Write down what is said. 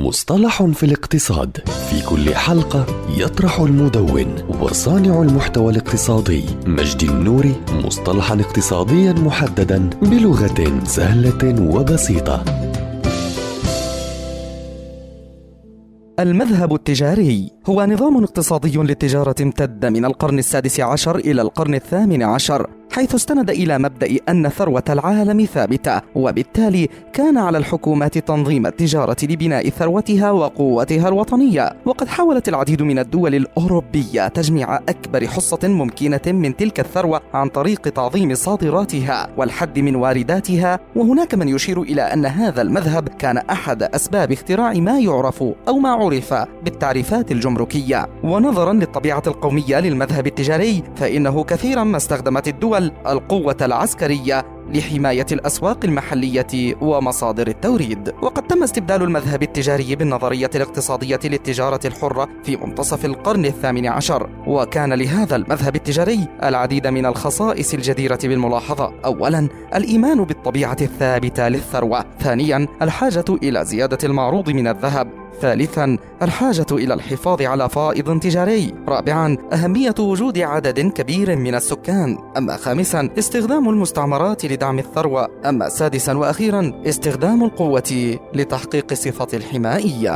مصطلح في الاقتصاد. في كل حلقة يطرح المدون وصانع المحتوى الاقتصادي مجدي النوري مصطلحا اقتصاديا محددا بلغة سهلة وبسيطة. المذهب التجاري هو نظام اقتصادي للتجارة امتد من القرن السادس عشر إلى القرن الثامن عشر. حيث استند إلى مبدأ أن ثروة العالم ثابتة وبالتالي كان على الحكومات تنظيم التجارة لبناء ثروتها وقوتها الوطنية. وقد حاولت العديد من الدول الأوروبية تجميع أكبر حصة ممكنة من تلك الثروة عن طريق تعظيم صادراتها والحد من وارداتها. وهناك من يشير إلى أن هذا المذهب كان أحد أسباب اختراع ما يعرف أو ما عرف بالتعريفات الجمركية. ونظرا للطبيعة القومية للمذهب التجاري فإنه كثيرا ما استخدمت الدول القوة العسكرية لحماية الأسواق المحلية ومصادر التوريد. وقد تم استبدال المذهب التجاري بالنظرية الاقتصادية للتجارة الحرة في منتصف القرن الثامن عشر. وكان لهذا المذهب التجاري العديد من الخصائص الجديرة بالملاحظة. أولا الإيمان بالطبيعة الثابتة للثروة. ثانيا الحاجة إلى زيادة المعروض من الذهب. ثالثا الحاجة إلى الحفاظ على فائض تجاري. رابعا أهمية وجود عدد كبير من السكان. أما خامسا استخدام المستعمرات لدعم الثروة. أما سادسا وأخيرا استخدام القوة لتحقيق صفة الحمائية